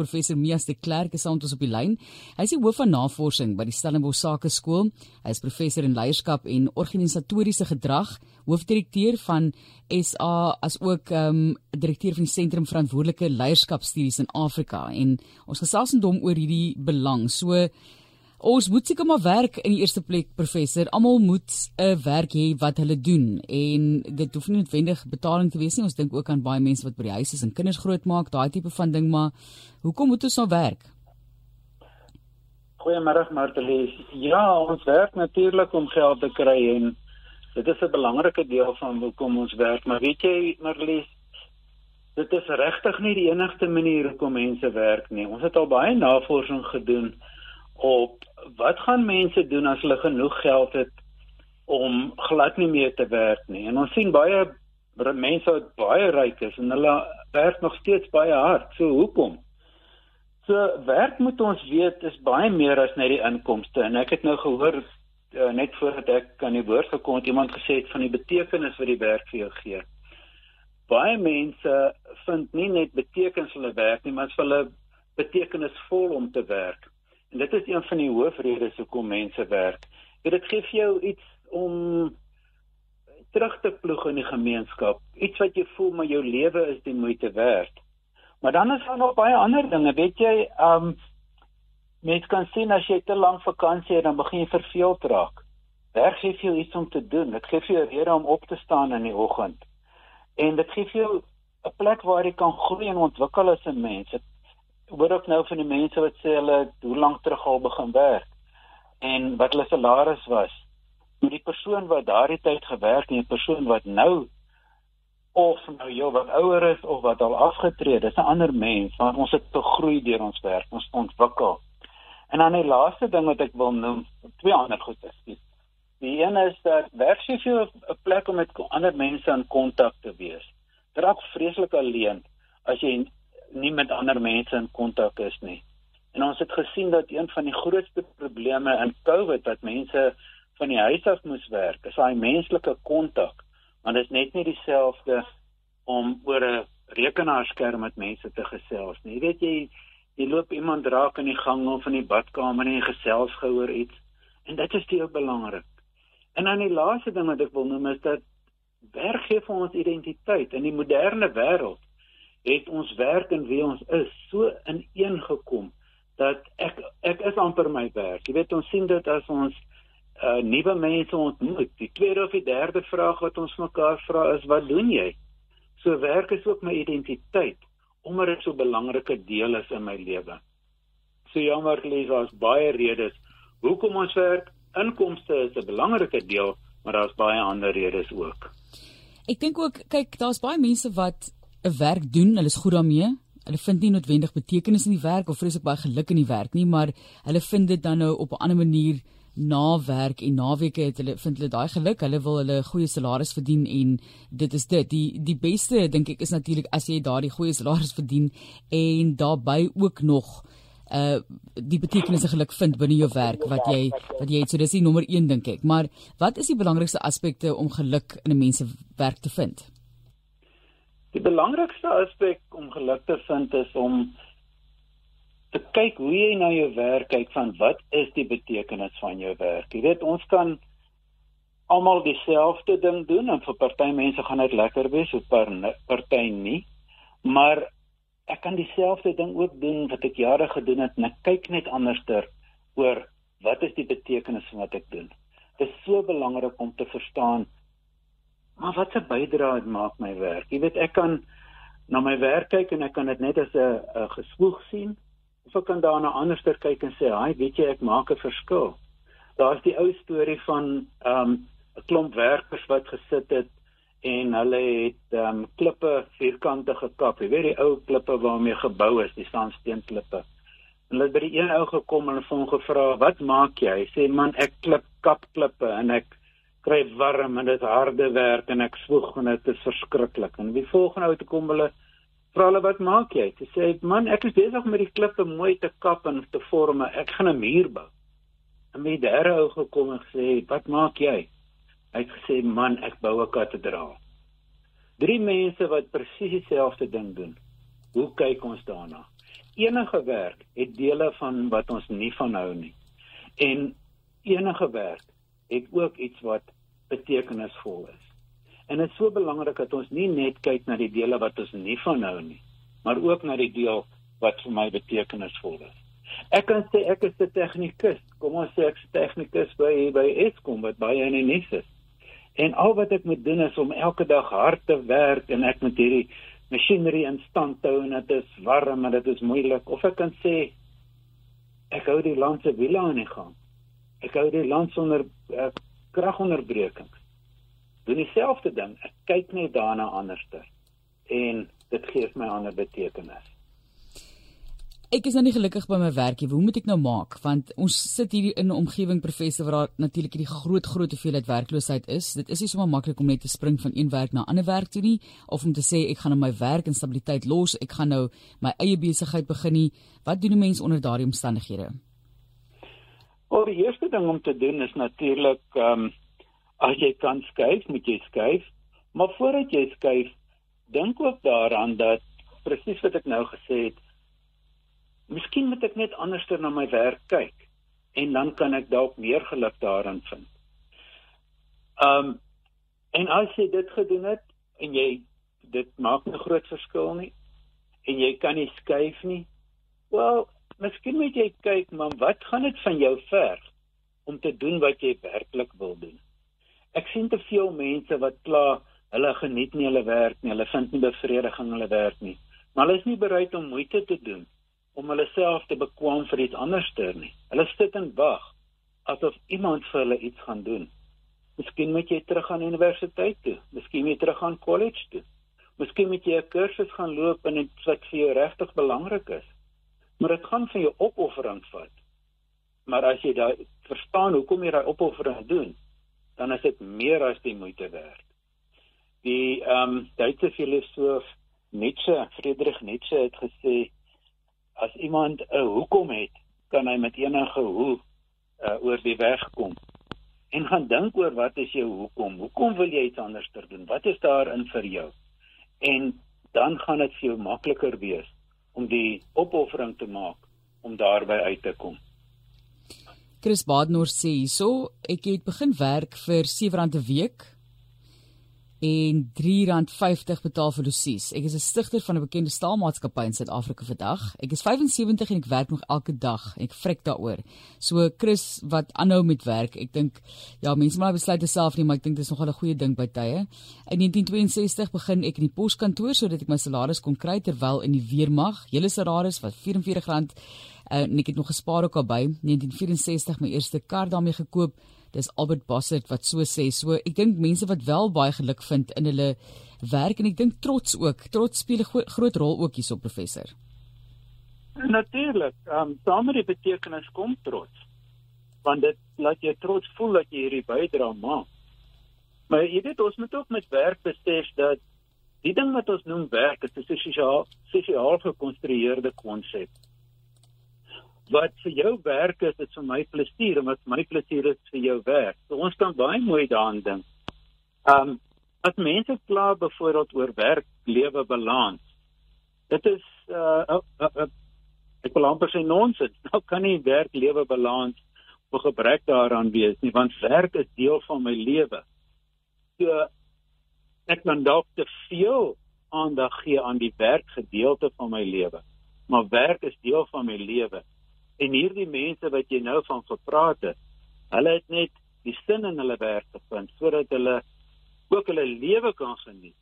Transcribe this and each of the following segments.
professor Mias de Klerk is ons op die lyn. Hy is die hoof van navorsing by die Stellenbosch Sakeskool. Hy is professor in leierskap en organisatoriese gedrag, hoofdirekteur van SA as ook ehm um, direkteur van die Sentrum Verantwoordelike Leierskapstudies in Afrika en ons gesels met hom oor hierdie belang. So Ons moet seker maar werk in die eerste plek professor. Almal moet 'n werk hê wat hulle doen en dit hoef nie noodwendig betaling te wees nie. Ons dink ook aan baie mense wat by die huis is en kinders grootmaak, daai tipe van ding, maar hoekom moet ons nou werk? Goeiemôre Martelie. Ja, ons werk natuurlik om geld te kry en dit is 'n belangrike deel van hoekom ons werk, maar weet jy Martelie, dit is regtig nie die enigste manier hoekom mense werk nie. Ons het al baie navorsing gedoen op wat gaan mense doen as hulle genoeg geld het om glad nie meer te werk nie. En ons sien baie mense wat baie ryk is en hulle werk nog steeds baie hard. So hoekom? So werk moet ons weet is baie meer as net die inkomste en ek het nou gehoor uh, net voordat ek aan die woord gekom het iemand gesê het van die betekenis wat die werk vir jou gee. Baie mense vind nie net betekenis hulle werk nie, maar as hulle betekenisvol om te werk. Dit is een van die hoofredes hoekom mense werk. Dit gee vir jou iets om terug te ploeg in die gemeenskap. Iets wat jy voel maar jou lewe is die moeite werd. Maar dan is daar nog baie ander dinge. Weet jy, um mens kan sien as jy te lank vakansie het, dan begin jy verveeld raak. Werk gee vir jou iets om te doen. Dit gee vir jou rede om op te staan in die oggend. En dit gee vir jou 'n plek waar jy kan groei en ontwikkel as 'n mens. Dit hoor ook nou van die mense wat sê hulle hoe lank terug al begin werk en wat hulle salaris was. Maar die persoon wat daardie tyd gewerk het en die persoon wat nou of nou jou wat ouer is of wat al afgetree het, dis 'n ander mens want ons het gegroei deur ons werk, ons ontwikkel. En dan die laaste ding wat ek wil noem, twee ander goed is. Die een is dat werk jy vir 'n plek om met ander mense in kontak te wees. Dit raak vreeslik alleen as jy nie met ander mense in kontak is nie. En ons het gesien dat een van die grootste probleme in COVID wat mense van die huis af moes werk, is daai menslike kontak. Want dit is net nie dieselfde om oor 'n rekenaarskerm met mense te gesels nie. Jy weet jy jy loop iemand raak in die gang of in die badkamer en jy gesels gehoor iets en dit is baie belangrik. En dan die laaste ding wat ek wil noem is dat werk gee vir ons identiteit in die moderne wêreld het ons werk en wie ons is so ineengekom dat ek ek is amper my werk. Jy weet ons sien dit as ons uh, nuwe mense ontmoet. Die tweede of die derde vraag wat ons mekaar vra is wat doen jy? So werk is ook my identiteit omdat dit so 'n belangrike deel is in my lewe. So jammer lees daar's baie redes hoekom ons werk. Inkomste is 'n belangrike deel, maar daar's baie ander redes ook. Ek dink ook kyk daar's baie mense wat 'n werk doen, hulle is goed daarmee. Hulle vind nie noodwendig betekenis in die werk of vreeslik baie geluk in die werk nie, maar hulle vind dit dan nou op 'n ander manier na werk en naweke het hulle vind hulle daai geluk. Hulle wil hulle goeie salaris verdien en dit is dit. Die die beste dink ek is natuurlik as jy daardie goeie salaris verdien en daarbey ook nog uh die betekenis en geluk vind binne jou werk wat jy wat jy het. So dis die nommer 1 dink ek. Maar wat is die belangrikste aspekte om geluk in 'n mens se werk te vind? Die belangrikste aspek om geluk te vind is om te kyk hoe jy na jou werk kyk van wat is die betekenis van jou werk. Jy weet ons kan almal dieselfde ding doen en vir party mense gaan dit lekker wees, vir party nie. Maar ek kan dieselfde ding ook doen wat ek jare gedoen het en ek kyk net anderster oor wat is die betekenis van wat ek doen. Dit is so belangrik om te verstaan Maar wat 'n bydrae maak my werk. Jy weet ek kan na my werk kyk en ek kan dit net as 'n gespoeg sien of ek kan daarna anderster kyk en sê, "Haai, weet jy, ek maak 'n verskil." Daar's die ou storie van ehm, 'n um, klomp werkers wat gesit het en hulle het ehm um, klippe vierkante gekap. Jy weet die ou klippe waarmee gebou is, die sandsteentlippe. Hulle het by die een ou gekom en hom gevra, "Wat maak jy?" Hy sê, "Man, ek klip kap klippe en ek kry warm en dit harde werk en ek swoeg en dit is verskriklik. En die volgende ou te kom hulle vra hulle wat maak jy? Sy sê man, ek is besig met die klippe mooi te kap en te vorm. Ek gaan 'n muur bou. En my derde ou gekom en gesê, "Wat maak jy?" Hy het gesê, "Man, ek bou 'n kathedraal." Drie mense wat presies dieselfde ding doen. Hoe kyk ons daarna? enige werk het dele van wat ons nie van hou nie. En enige werk het ook iets wat betekenisvol is. En dit is so belangrik dat ons nie net kyk na die dele wat ons nie van hou nie, maar ook na die deel wat vir my betekenisvol is. Ek kan sê ek is 'n tegnikus. Kom ons sê ek is tegnikus by by Eskom wat baie in die nuus is. En al wat ek moet doen is om elke dag hard te werk en ek moet hierdie masjinerie in stand hou en dit is warm en dit is moeilik of ek kan sê ek hou die land se wiele aan die gang. Ek hou die land sonder uh, kragonderbrekings. Doen dieselfde ding. Ek kyk net daarna anderster en dit gee my 'n ander betekenis. Ek is nou nie gelukkig by my werkie. Hoe moet ek nou maak? Want ons sit hier in 'n omgewing professor waar daar natuurlik hierdie groot groot hoeveelheid werkloosheid is. Dit is nie sommer maklik om net te spring van een werk na 'n ander werk toe nie of om te sê ek gaan nou my werk en stabiliteit los, ek gaan nou my eie besigheid begin nie. Wat doen 'n mens onder daardie omstandighede? Wel, die eerste ding om te doen is natuurlik ehm um, as jy kan skuif, moet jy skuif. Maar voordat jy skuif, dink ook daaraan dat presies wat ek nou gesê het, miskien moet ek net anderster na my werk kyk en dan kan ek dalk meer geluk daarin vind. Um en as jy dit gedoen het en jy dit maak 'n groot verskil nie en jy kan nie skuif nie. Wel, miskien moet jy kyk maar wat gaan dit van jou verg om te doen wat jy werklik wil doen. Ek sien te veel mense wat kla hulle geniet nie hulle werk nie, hulle vind nie bevrediging in hulle werk nie, maar hulle is nie bereid om moeite te doen om hulle self te bekwam vir iets anders te nie. Hulle sit en wag asof iemand vir hulle iets gaan doen. Miskien moet jy terug aan universiteit toe, miskien moet jy terug aan college toe. Miskien moet jy 'n kursus gaan loop in iets wat vir jou regtig belangrik is. Maar dit gaan vir jou opoffering vat. Maar as jy daai verstaan hoekom jy daai opoffering doen, dan is dit meer as die moeite werd. Die ehm um, Duitse filosoof Nietzsche, Friedrich Nietzsche het gesê as iemand 'n hoekom het, kan hy met enige hoe uh, oor die weg kom. En gaan dink oor wat is jou hoekom? Hoekom wil jy iets anders doen? Wat is daarin vir jou? En dan gaan dit vir jou makliker wees om die opoffering te maak om daarby uit te kom. Chris Badnor sê hierso, ek het begin werk vir R7 'n week en R3.50 betaal vir losies. Ek is 'n stigter van 'n bekende staalmaatskappy in Suid-Afrika vandag. Ek is 75 en ek werk nog elke dag. Ek vrek daaroor. So Chris wat aanhou met werk, ek dink ja, mense moet besluit self nie, maar ek dink dit is nogal 'n goeie ding by tye. In 1962 begin ek in die poskantoor sodat ek my salaris kon kry terwyl in die weermag, hele salaris wat R44 uh, en ek het nog gespaar ook al by 1964 my eerste kar daarmee gekoop dis Albert Bassett wat so sê. So ek dink mense wat wel baie geluk vind in hulle werk en ek dink trots ook. Trots speel 'n groot rol ook hierso professor. Natuurlik. Ehm um, daarmee betekenis kom trots. Want dit laat jou trots voel dat jy hierdie bydrae maak. Maar jy weet ons moet ook met werk besef dat die ding wat ons noem werk is 'n sosiaal sosiaal gekonstrueerde konsep wat vir jou werk is, is vir my plesier en wat my plesier is vir jou werk. So ons kan baie mooi daaraan dink. Um as mense kla byvoorbeeld oor werk lewe balans. Dit is uh, uh, uh, uh ek wil amper sê nonsens. Nou kan nie werk lewe balans of gebrek daaraan wees nie, want werk is deel van my lewe. So ek kan dalk te veel aandag gee aan die werkgedeelte van my lewe. Maar werk is deel van my lewe En hierdie mense wat jy nou van gepraat het, hulle het net die sin in hulle werk gevind sodat hulle ook hulle lewe kan geniet.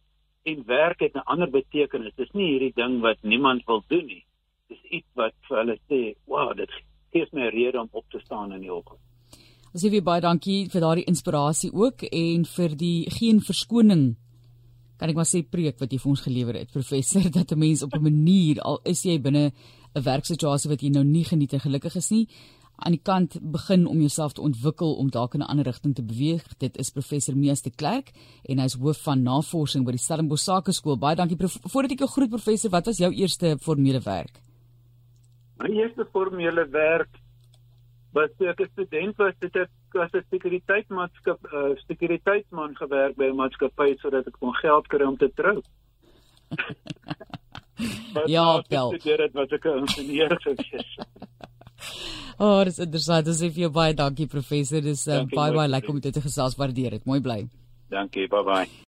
En werk het 'n ander betekenis. Dit is nie hierdie ding wat niemand wil doen nie. Dis iets wat vir hulle sê, "Wow, dit gee my 'n rede om op te staan in die oggend." Ons sê baie dankie vir daardie inspirasie ook en vir die geen verskoning kan ek maar sê preek wat jy vir ons gelewer het professor dat 'n mens op 'n manier al is jy binne 'n werksituasie wat jy nou nie geniet en gelukkig is nie aan die kant begin om jouself te ontwikkel om dalk in 'n ander rigting te beweeg. Dit is professor Mees de Klerk en hy's hoof van navorsing by die Stellenbosch Sakeskool. Baie dankie voordat ek jou groet professor, wat was jou eerste formele werk? My eerste formele werk was toe ek 'n student was, het ek as 'n sekuriteitsmaatskap uh, sekuriteitsman gewerk by 'n maatskappy sodat ek kon geld kry om te trou. ja, tel. Dit was ek 'n ingenieur gewees. oh, dis interessant. Dis vir jou baie dankie professor. Dis uh, baie baie lekker om dit te gesels waardeer dit. Mooi bly. Dankie. Bye bye.